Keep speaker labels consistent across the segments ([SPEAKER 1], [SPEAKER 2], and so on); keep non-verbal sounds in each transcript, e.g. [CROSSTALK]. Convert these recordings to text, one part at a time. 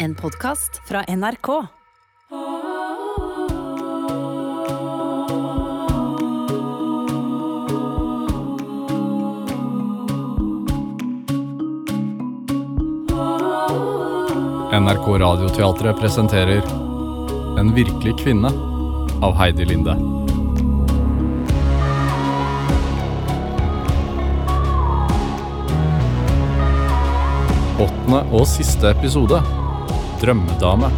[SPEAKER 1] En podkast fra NRK.
[SPEAKER 2] NRK Radioteatret presenterer En virkelig kvinne av Heidi Linde. Åttende og siste episode Drømmedame.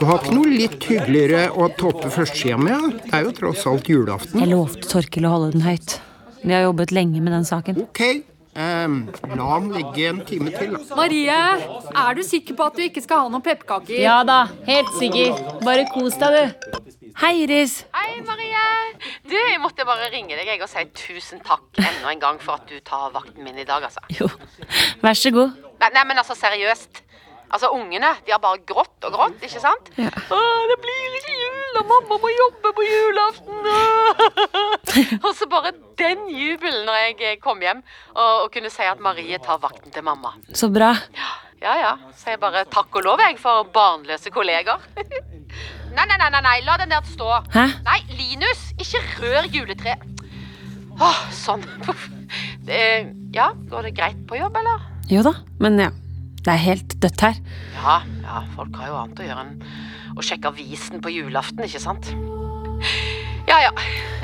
[SPEAKER 3] Du har ikke noe litt hyggeligere å toppe førstesida med? Det er jo tross alt julaften.
[SPEAKER 4] Jeg lovte Torkil å holde den høyt. Vi har jobbet lenge med den saken.
[SPEAKER 3] Ok, Um, la den ligge en time til. da.
[SPEAKER 5] Marie, er du sikker på at du ikke skal ha noen pepperkaker?
[SPEAKER 6] Ja da, helt sikker. Bare kos deg, du.
[SPEAKER 4] Hei, Iris!
[SPEAKER 7] Hei, Marie. Du, jeg måtte bare ringe deg jeg, og si tusen takk enda en gang for at du tar vakten min i dag, altså.
[SPEAKER 4] Jo, vær så god.
[SPEAKER 7] Nei, nei men altså, seriøst. Altså, Ungene de har bare grått og grått, ikke sant?
[SPEAKER 4] Ja.
[SPEAKER 7] Åh, det blir ikke jul, og mamma må jobbe på julaften. [LAUGHS] og så bare den jubelen når jeg eh, kom hjem og, og kunne si at Marie tar vakten til mamma.
[SPEAKER 4] Så bra.
[SPEAKER 7] Ja, ja. Så jeg bare takk og lov jeg for barnløse kolleger. [LAUGHS] nei, nei, nei, nei, nei, la den der stå.
[SPEAKER 4] Hæ?
[SPEAKER 7] Nei, Linus, ikke rør juletreet. Åh, sånn. [LAUGHS] Det, ja, går det greit på jobb, eller?
[SPEAKER 4] Jo da, men ja. Det er helt dødt her.
[SPEAKER 7] Ja, ja, folk har jo annet å gjøre enn å sjekke avisen på julaften, ikke sant? Ja, ja.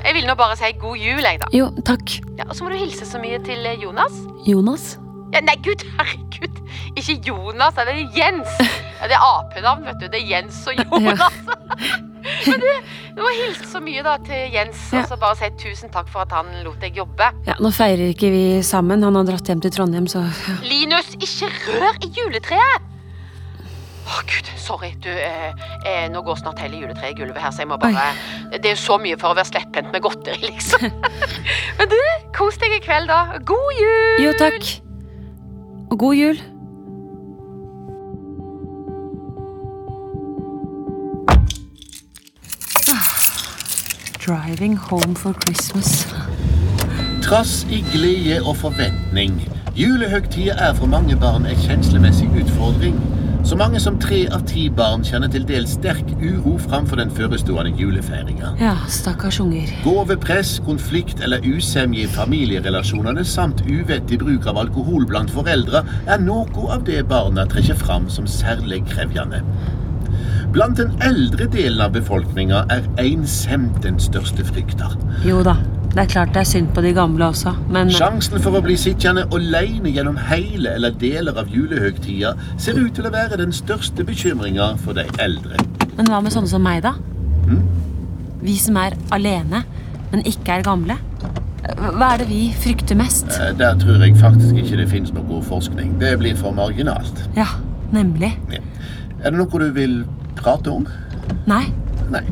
[SPEAKER 7] Jeg vil nå bare si god jul, jeg, da.
[SPEAKER 4] Jo, takk.
[SPEAKER 7] Ja, og så må du hilse så mye til eh, Jonas.
[SPEAKER 4] Jonas?
[SPEAKER 7] Ja, nei, gud, herregud. Ikke Jonas, det er Jens. Ja, det er apenavn, vet du. Det er Jens og [LAUGHS] Jonas. Men du hilse så mye da til Jens,
[SPEAKER 4] Ja.
[SPEAKER 7] og så bare si tusen takk for at han lot deg jobbe.
[SPEAKER 4] Ja, Nå feirer ikke vi sammen. Han har dratt hjem til Trondheim, så ja.
[SPEAKER 7] Linus, ikke rør i juletreet! Å, gud, sorry. Du, eh, eh, nå går snart hele juletreet i gulvet her, så jeg må bare Det er jo så mye for å være slepphendt med godteri, liksom. [LAUGHS] Men du, kos deg i kveld, da. God jul!
[SPEAKER 4] Jo, takk. Og god jul. Driving home for Christmas.
[SPEAKER 8] Trass i glede og forventning. Julehøgtida er for mange barn en kjenslemessig utfordring. Så mange som tre av ti barn kjenner til dels sterk uro framfor den forestående julefeiringa.
[SPEAKER 4] Ja, stakkars unger.
[SPEAKER 8] Gåvepress, konflikt eller usemje i familierelasjonene samt uvettig bruk av alkohol blant foreldre er noe av det barna trekker fram som særlig krevjende. Blant den eldre delen av befolkninga er ensemd den største frykta.
[SPEAKER 4] Jo da, det er klart det er synd på de gamle også, men
[SPEAKER 8] Sjansen for å bli sittende alene gjennom hele eller deler av julehøgtida ser ut til å være den største bekymringa for de eldre.
[SPEAKER 4] Men hva med sånne som meg, da?
[SPEAKER 8] Hm?
[SPEAKER 4] Vi som er alene, men ikke er gamle. Hva er det vi frykter mest?
[SPEAKER 8] Eh, Der tror jeg faktisk ikke det finnes noe god forskning. Det blir for marginalt.
[SPEAKER 4] Ja, nemlig.
[SPEAKER 8] Ja. Er det noe du vil prate om?
[SPEAKER 4] Nei.
[SPEAKER 8] Nei.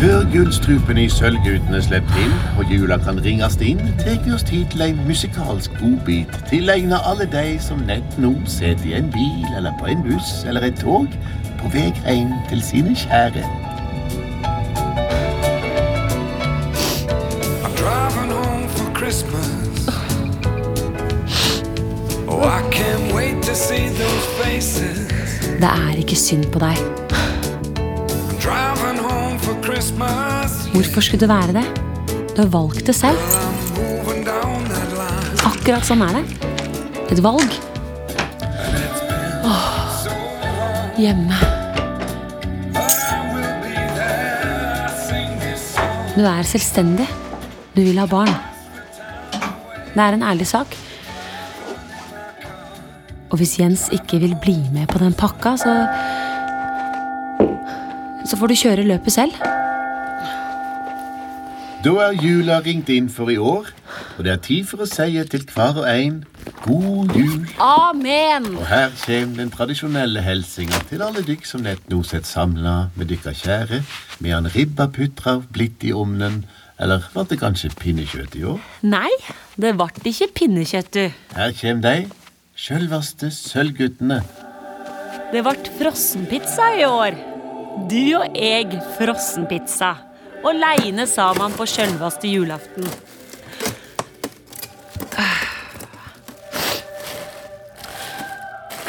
[SPEAKER 8] Før gullstrupene i Sølvgutene slipper inn og jula kan ringes inn, tar vi oss tid til en musikalsk godbit tilegnet alle de som nett nå sitter i en bil eller på en buss eller et tog på vei hjem til sine kjære.
[SPEAKER 9] I'm driving home for Christmas.
[SPEAKER 4] Det er ikke synd på deg. Hvorfor skulle det være det? Du har valgt det selv. Akkurat sånn er det. Et valg. Åh, hjemme. Du er selvstendig. Du vil ha barn. Det er en ærlig sak. Og hvis Jens ikke vil bli med på den pakka, så Så får du kjøre løpet selv.
[SPEAKER 8] Da er jula ringt inn for i år, og det er tid for å si til hver og en god jul.
[SPEAKER 5] Amen!
[SPEAKER 8] Og her kommer den tradisjonelle hilsinga til alle dykk som nett nå sitter samla med dykka kjære, medan ribba putrar blitt i omnen, eller ble det kanskje pinnekjøtt i år?
[SPEAKER 4] Nei, det ble ikke pinnekjøtt, du.
[SPEAKER 8] Her kommer de, sjølvaste Sølvguttene.
[SPEAKER 4] Det ble frossenpizza i år. Du og jeg frossenpizza. Aleine sammen på sjølveste julaften.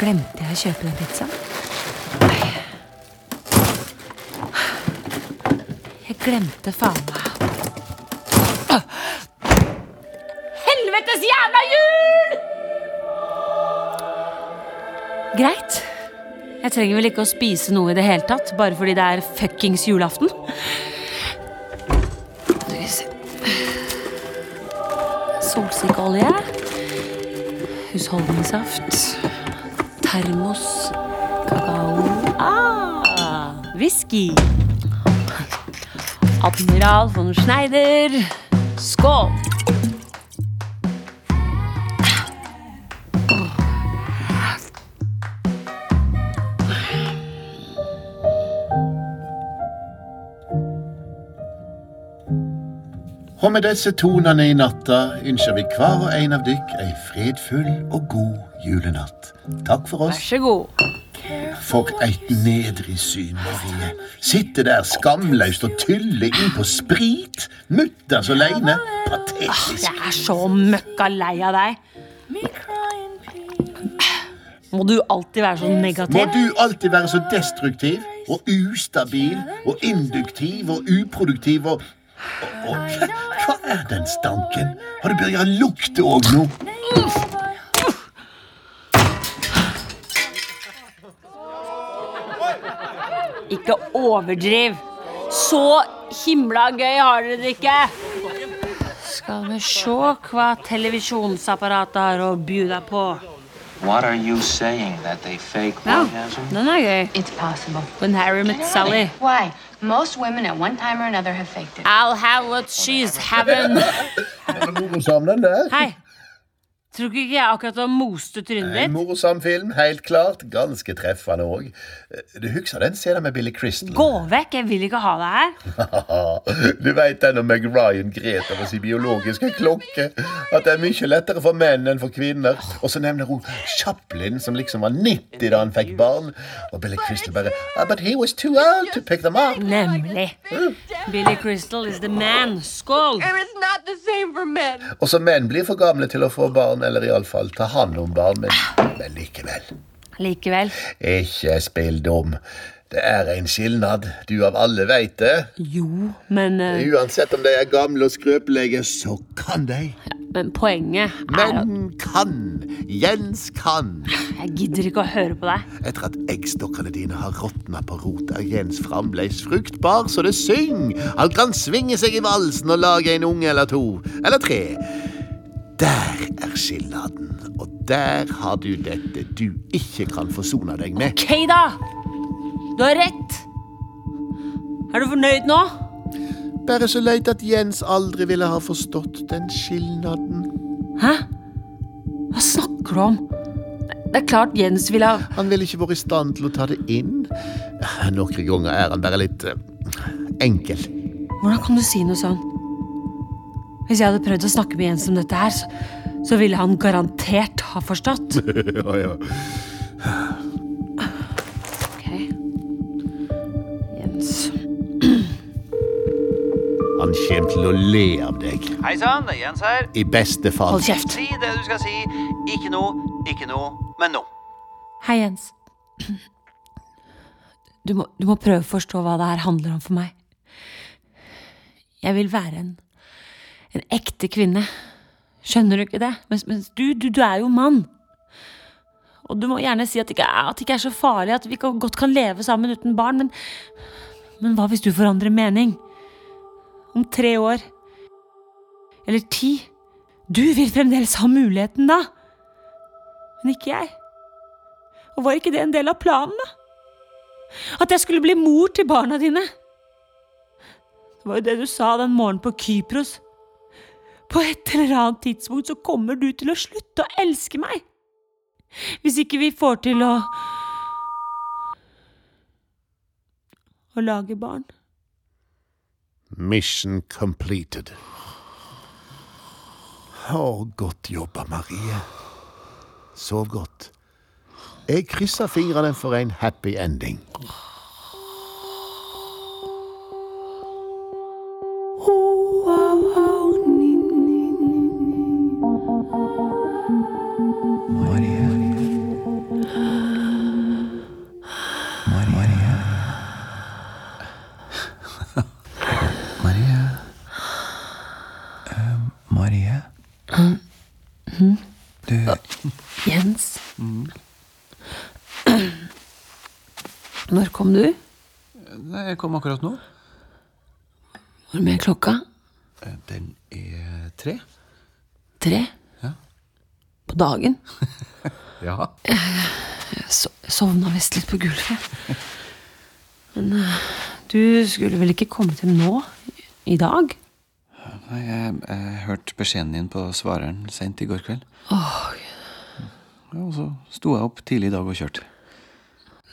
[SPEAKER 4] Glemte jeg å kjøpe den pizzaen? Jeg glemte faen Jeg trenger vel ikke å spise noe i det hele tatt, bare fordi det er fuckings julaften. Solsikkeolje. Husholdningssaft. Termos. Kakao. Ah, whisky. Admiral von Schneider. Skål!
[SPEAKER 8] Og med disse tonene i natta ønsker vi hver og en av dykk ei fredfull og god julenatt. Takk for oss.
[SPEAKER 4] Vær så god.
[SPEAKER 8] For et nedrig syn, Marie. Sitte der skamløst og tylle inn på sprit. Mutters aleine. Patetisk.
[SPEAKER 4] Jeg er så møkka lei av deg. Må du alltid være så negativ?
[SPEAKER 8] Må du alltid være så destruktiv og ustabil og induktiv og uproduktiv og, og, oh. Hva er den stanken? Har du begynt å lukte òg nå?
[SPEAKER 4] Ikke overdriv. Så himla gøy har dere det ikke. Skal vi se hva televisjonsapparatet har å by deg på.
[SPEAKER 10] What are you saying? That they fake
[SPEAKER 4] Ja,
[SPEAKER 10] orgasm?
[SPEAKER 4] den er gøy.
[SPEAKER 11] It's possible.
[SPEAKER 4] When Harry met Sally.
[SPEAKER 11] Why? Most women at one time or another have faked it.
[SPEAKER 4] I'll have what she's having.
[SPEAKER 8] Morosam, den der.
[SPEAKER 4] Hei. Tror du ikke jeg akkurat har moste trynet
[SPEAKER 8] En
[SPEAKER 4] ditt?
[SPEAKER 8] Morsom film, helt klart. Ganske treffende òg. Du husker den scenen med Billy Crystal?
[SPEAKER 4] Gå vekk, jeg vil ikke ha deg her. [LAUGHS]
[SPEAKER 8] du veit den om Meg Ryan Greter over sin biologiske klokke. At det er mye lettere for menn enn for kvinner. Og så nevner hun Chaplin, som liksom var 90 da han fikk barn. Og Billy Crystal bare ah, But he was too old to pick them up.
[SPEAKER 4] Nemlig. Billy Crystal is the man. Skål!
[SPEAKER 7] It's not the same for men.
[SPEAKER 8] Og så menn blir for gamle til å få barn, eller iallfall ta hånd om barn. Men, men likevel.
[SPEAKER 4] Likevel.
[SPEAKER 8] Ikke spill dum. Det er en skilnad. Du av alle veit det.
[SPEAKER 4] Jo, men, uh...
[SPEAKER 8] Uansett om de er gamle og skrøpelige, så kan de.
[SPEAKER 4] men poenget er
[SPEAKER 8] Men kan. Jens kan.
[SPEAKER 4] jeg gidder ikke å høre på deg.
[SPEAKER 8] Etter at eggstokkene dine har råtna på rot, er Jens fremdeles fruktbar så det syng. Han kan svinge seg i valsen og lage en unge eller to. Eller tre. Der er skilnaden, og der har du dette du ikke kan forsone deg med.
[SPEAKER 4] Ok, da! Du har rett. Er du fornøyd nå?
[SPEAKER 8] Bare så leit at Jens aldri ville ha forstått den skilnaden.
[SPEAKER 4] Hæ? Hva snakker du om? Det er klart Jens ville ha
[SPEAKER 8] Han ville ikke vært i stand til å ta det inn. Noen ganger er han bare litt eh, enkel.
[SPEAKER 4] Hvordan kan du si noe sånn? Hvis jeg hadde prøvd å snakke med Jens om dette her, så, så ville han garantert ha forstått. [LAUGHS]
[SPEAKER 8] ja, ja.
[SPEAKER 4] Ok. Jens
[SPEAKER 8] Han kommer til å le av deg.
[SPEAKER 10] Hei sann, det er Jens her.
[SPEAKER 8] I beste fall.
[SPEAKER 4] Hold kjeft.
[SPEAKER 10] Si det du skal si. Ikke noe, ikke noe, men noe.
[SPEAKER 4] Hei, Jens. Du må, du må prøve å forstå hva det her handler om for meg. Jeg vil være en, en ekte kvinne. Skjønner du ikke det? Mens, mens du, du, du er jo mann. Og du må gjerne si at det, ikke er, det ikke er så farlig, at vi godt kan leve sammen uten barn, men, men hva hvis du forandrer mening? Om tre år? Eller ti? Du vil fremdeles ha muligheten da, men ikke jeg. Og var ikke det en del av planen, da? At jeg skulle bli mor til barna dine? Det var jo det du sa den morgenen på Kypros. På et eller annet tidspunkt så kommer du til å slutte å elske meg. Hvis ikke vi får til å Å lage barn.
[SPEAKER 8] Mission completed. Å, godt jobba, Marie. Sov godt. Jeg krysser fingrene for en happy ending.
[SPEAKER 4] Jens. [CLEARS THROAT] Når kom du?
[SPEAKER 12] Nei, Jeg kom akkurat nå.
[SPEAKER 4] Hvor mye er klokka?
[SPEAKER 12] Eh, Den er tre.
[SPEAKER 4] Tre?
[SPEAKER 12] Ja.
[SPEAKER 4] På dagen? [LAUGHS]
[SPEAKER 12] Ja.
[SPEAKER 4] Jeg so sovna visst litt på gulvet. [LAUGHS] Men eh, du skulle vel ikke komme til nå? I dag?
[SPEAKER 12] Jeg, jeg hørte beskjeden din på svareren sent i går kveld.
[SPEAKER 4] Åh,
[SPEAKER 12] Ja, og så sto jeg opp tidlig i dag og kjørte.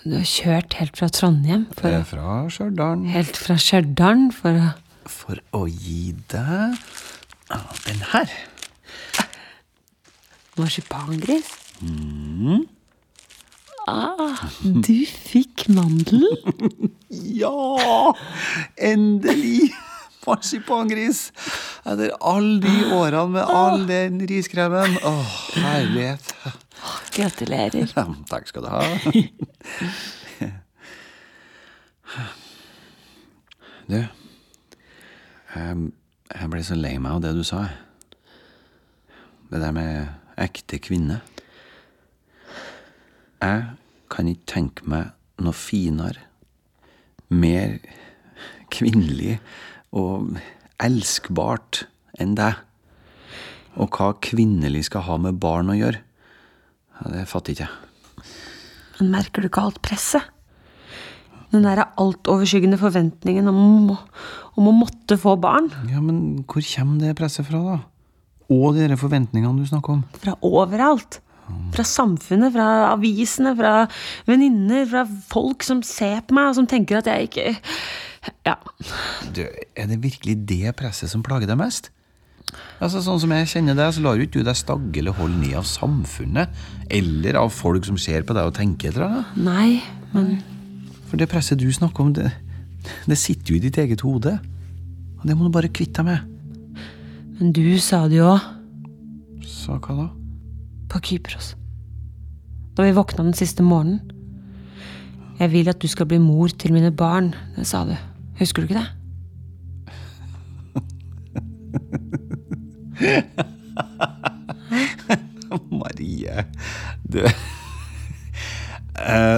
[SPEAKER 4] du har kjørt helt fra Trondheim? For,
[SPEAKER 12] Eh, Fra Stjørdal.
[SPEAKER 4] helt fra Stjørdal for å
[SPEAKER 12] For å gi deg ah, den her.
[SPEAKER 4] Marsipangris?
[SPEAKER 12] Mm.
[SPEAKER 4] Ah, du fikk mandelen? [LAUGHS]
[SPEAKER 12] Ja! Endelig! Marsipangris! Etter alle de årene med all den riskremen. Åh, herlighet.
[SPEAKER 4] Gratulerer.
[SPEAKER 12] Takk skal du ha. [LAUGHS] Du, jeg, jeg ble så lei meg av det du sa. Det der med ekte kvinne. Jeg kan ikke tenke meg noe finere, mer kvinnelig og elskbart enn deg. Og hva kvinnelig skal ha med barn å gjøre, ja, det fatter ikke jeg.
[SPEAKER 4] Men merker du ikke alt presset? Den der altoverskyggende forventningen om, om å måtte få barn?
[SPEAKER 12] Ja, men hvor kommer det presset fra, da? Og de der forventningene du snakker om?
[SPEAKER 4] Fra overalt. Fra samfunnet, fra avisene, fra venninner, fra folk som ser på meg og som tenker at jeg ikke Ja.
[SPEAKER 12] Du, er det virkelig det presset som plager deg mest? Altså, Sånn som jeg kjenner deg, så lar jo ikke du deg stagge eller holde ned av samfunnet. Eller av folk som ser på deg og tenker etter deg.
[SPEAKER 4] Nei, men
[SPEAKER 12] For det presset du snakker om, det, det sitter jo i ditt eget hode. Og det må du bare kvitte deg med.
[SPEAKER 4] Men du sa det jo òg.
[SPEAKER 12] Sa hva da?
[SPEAKER 4] På Kypros. Da vi våkna den siste morgenen. Jeg vil at du skal bli mor til mine barn. Det sa du. Husker du ikke det? [LAUGHS]
[SPEAKER 12] Marie, du eh,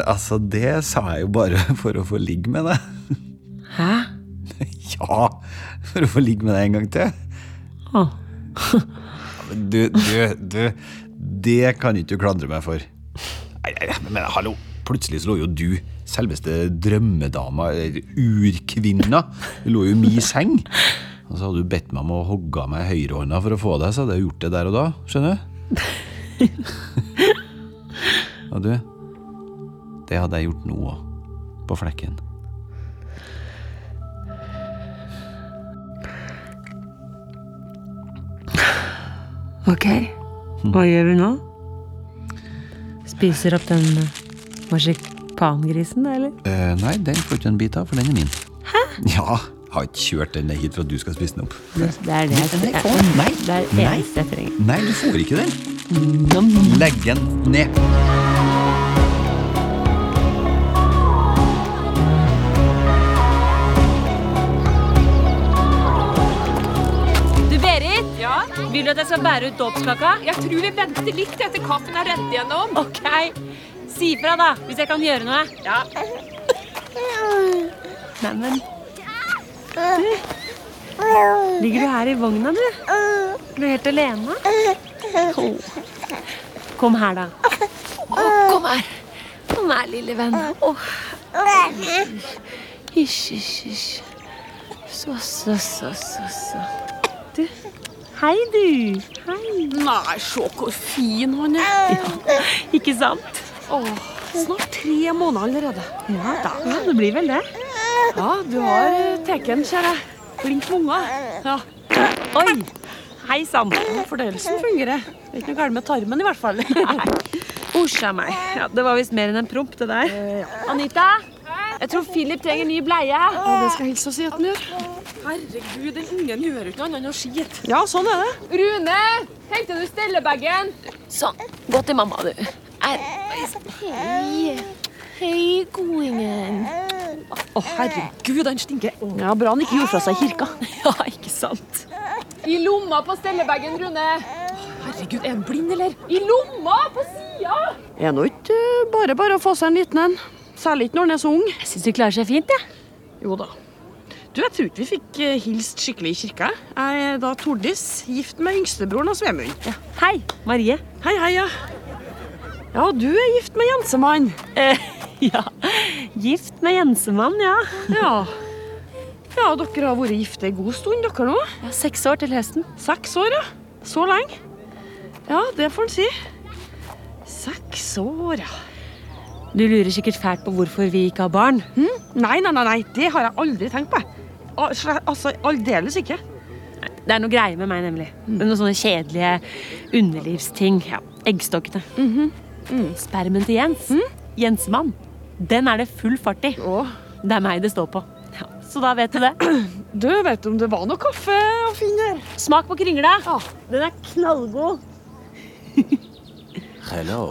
[SPEAKER 12] Altså, det sa jeg jo bare [LAUGHS] for å få ligge med deg.
[SPEAKER 4] Hæ? [LAUGHS]
[SPEAKER 12] Ja, for å få ligge med deg en gang til.
[SPEAKER 4] Åh.
[SPEAKER 12] Du, du, du Det kan ikke du klandre meg for. Nei, nei, men hallo, plutselig så lå jo du, selveste drømmedama, urkvinna, lå jo i min seng. Og så hadde du bedt meg om å hogge av meg høyrehånda for å få deg, så hadde jeg gjort det der og da. Skjønner du? [LAUGHS] Og du, det hadde jeg gjort nå òg. På flekken.
[SPEAKER 4] Ok, hva gjør vi nå? Spiser opp den eh, marsipangrisen, eller?
[SPEAKER 12] Uh, nei, den får ikke en bit av, for den er min. Hæ? Ja, har ikke kjørt den hit for at du skal spise den opp.
[SPEAKER 4] Det, er det jeg
[SPEAKER 12] Nei, nei,
[SPEAKER 4] Det er det eneste jeg trenger.
[SPEAKER 12] Nei, du får ikke den. Legg den ned.
[SPEAKER 6] Du, Berit? Vil du at jeg skal bære ut dåpskaka? Jeg tror vi venter litt etter kaffen er rent igjennom. Ok. Si ifra, da, hvis jeg kan gjøre noe. Ja.
[SPEAKER 4] Neimen Du, ligger du her i vogna, du? Er du helt alene? Oh. Kom her, da. Åh, kom her. Kom her, lille venn. Åh. Hysj, hysj, hysj. Så, så, så, så, så. Du. Hei, du. Hei.
[SPEAKER 5] Nei, se hvor fin han er.
[SPEAKER 4] Ja, ikke sant?
[SPEAKER 5] Åh, snart tre måneder allerede.
[SPEAKER 4] Ja, ja, det blir vel det.
[SPEAKER 5] Ja, du har tatt den, kjære. Flink med unger. Ja.
[SPEAKER 4] Oi! Hei sann.
[SPEAKER 5] Fordøyelsen fungerer. Det er ikke noe galt med tarmen i hvert fall. [LAUGHS]
[SPEAKER 4] Usj a meg. Ja, det var visst mer enn en promp, det der.
[SPEAKER 5] Anita, jeg tror Philip trenger ny bleie. Ja, det skal jeg hilse og si at han gjør. Herregud, den ungen gjør ikke noe annet enn å skite. Ja, sånn er det.
[SPEAKER 6] Rune, tenkte du stellebagen?
[SPEAKER 4] Sånn. Gå til mamma, du. Hei. Hei, godingen.
[SPEAKER 5] Å, herregud, han stinker. Ja, Bra han ikke gjorde fra seg i kirka. [LAUGHS]
[SPEAKER 4] Ja, ikke sant?
[SPEAKER 6] I lomma på stellebagen, Rune.
[SPEAKER 5] Herregud, Herregud, er han blind, eller? I lomma! På sida!
[SPEAKER 13] Er nå ikke eh, bare bare å få seg en liten en. Særlig ikke når han er så ung.
[SPEAKER 4] Jeg syns de klarer seg fint, jeg.
[SPEAKER 13] Jo da. Du, Jeg tror ikke vi fikk eh, hilst skikkelig i kirka. Jeg er da Tordis, gift med yngstebroren hos Vemund.
[SPEAKER 4] Ja. Hei, Marie.
[SPEAKER 13] Hei, hei, ja. Ja, du er gift med Jensemann.
[SPEAKER 4] Eh, [LAUGHS] ja. Gift med Jensemann, ja.
[SPEAKER 13] Ja. Ja, dere har vært gifte en god stund, dere nå?
[SPEAKER 4] ja. Seks år til høsten.
[SPEAKER 13] Seks år, ja. Så lenge. Ja, det får en si. Seks år, ja.
[SPEAKER 4] Du lurer sikkert fælt på hvorfor vi ikke har barn.
[SPEAKER 13] Hm? Nei, nei, nei, nei, det har jeg aldri tenkt på. Al- Altså, aldeles ikke.
[SPEAKER 4] Det er noe greier med meg, nemlig. Noen sånne kjedelige underlivsting. Ja, Eggstokkene. Spermen til Jens. Jensmann, Den er det full fart i. Det er meg det står på. Ja, så da vet du det. [CLEARS THROAT]
[SPEAKER 13] Du vet om det var noe kaffe å finne her?
[SPEAKER 4] Smak på kringla. Den er knallgod. [LAUGHS]
[SPEAKER 10] Hello.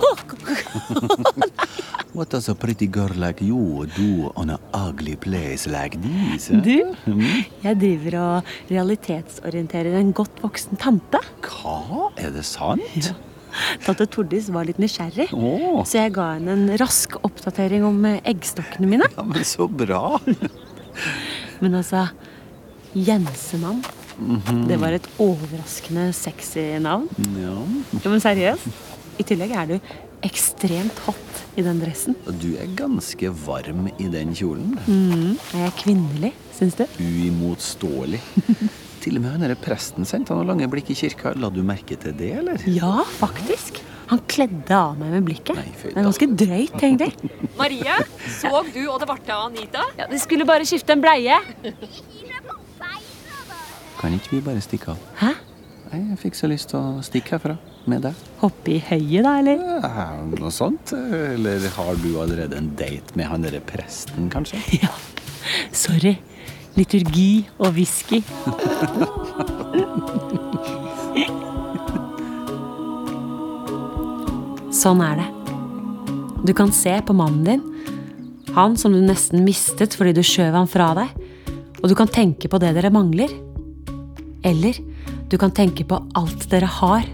[SPEAKER 10] [LAUGHS] what does a pretty girl like you do on an ugly place like this? eh?
[SPEAKER 4] Du,
[SPEAKER 10] Hmm?
[SPEAKER 4] jeg driver og realitetsorienterer en godt voksen tante.
[SPEAKER 10] Hva? Er det sant?
[SPEAKER 4] Tante Tordis var litt nysgjerrig,
[SPEAKER 10] oh.
[SPEAKER 4] så jeg ga henne en rask oppdatering om eh, eggstokkene mine.
[SPEAKER 10] Ja, men så bra. [LAUGHS]
[SPEAKER 4] Men altså, Jensemann,
[SPEAKER 10] Mhm.
[SPEAKER 4] det var et overraskende sexy navn.
[SPEAKER 10] Ja.
[SPEAKER 4] Ja, men seriøst, i tillegg er du ekstremt hot i den dressen.
[SPEAKER 10] Du er ganske varm i den kjolen.
[SPEAKER 4] Mm. Er jeg kvinnelig, syns du?
[SPEAKER 10] Uimotståelig. [LAUGHS] Til og med han derre presten sendte han noen lange blikk i kirka. La du merke til det, eller?
[SPEAKER 4] Ja, faktisk. Han kledde av meg med blikket.
[SPEAKER 10] fy
[SPEAKER 4] det er ganske drøyt, egentlig. [LAUGHS]
[SPEAKER 6] Marie, så du og det ble av Anita?
[SPEAKER 4] Ja, de skulle bare skifte en bleie.
[SPEAKER 10] Kan ikke vi bare stikke av?
[SPEAKER 4] Hæ?
[SPEAKER 10] Nei, Jeg fikk så lyst til å stikke herfra med deg.
[SPEAKER 4] Hoppe i høyet, da, eller?
[SPEAKER 10] Ja, noe sånt. Eller har du allerede en date med han derre presten, kanskje? [LAUGHS]
[SPEAKER 4] Ja. Sorry. Liturgi og whisky. Sånn er det. Du kan se på mannen din, han som du nesten mistet fordi du skjøv han fra deg, og du kan tenke på det dere mangler. Eller du kan tenke på alt dere har.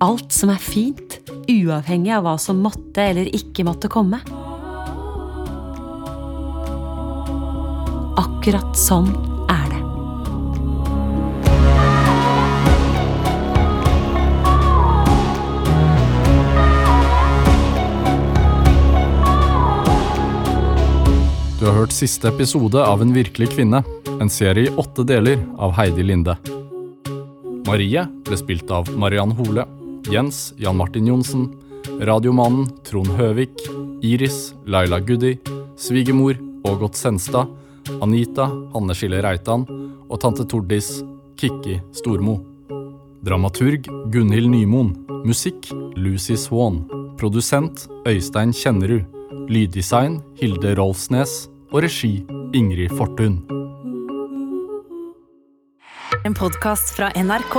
[SPEAKER 4] Alt som er fint, uavhengig av hva som måtte eller ikke måtte komme. Akkurat sånn er det.
[SPEAKER 2] Du har hørt siste episode av En virkelig kvinne, en serie i åtte deler av Heidi Linde. Marie ble spilt av Mariann Hole, Jens Jan Martin Johnsen, radiomannen Trond Høvik, Iris Laila Goody, svigermor Ågot Senstad, Anita Hanne Skille Reitan og tante Tordis Kikki Stormo. Dramaturg Gunhild Nymoen. Musikk Lucy Swan. Produsent Øystein Kjennerud. Lyddesign Hilde Rolfsnes. Og regi Ingrid Fortun.
[SPEAKER 1] En podkast fra NRK.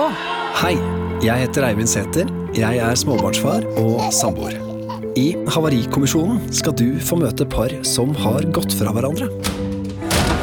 [SPEAKER 14] Hei, jeg heter Eivind Sæther. Jeg er småbarnsfar og samboer. I Havarikommisjonen skal du få møte par som har gått fra hverandre.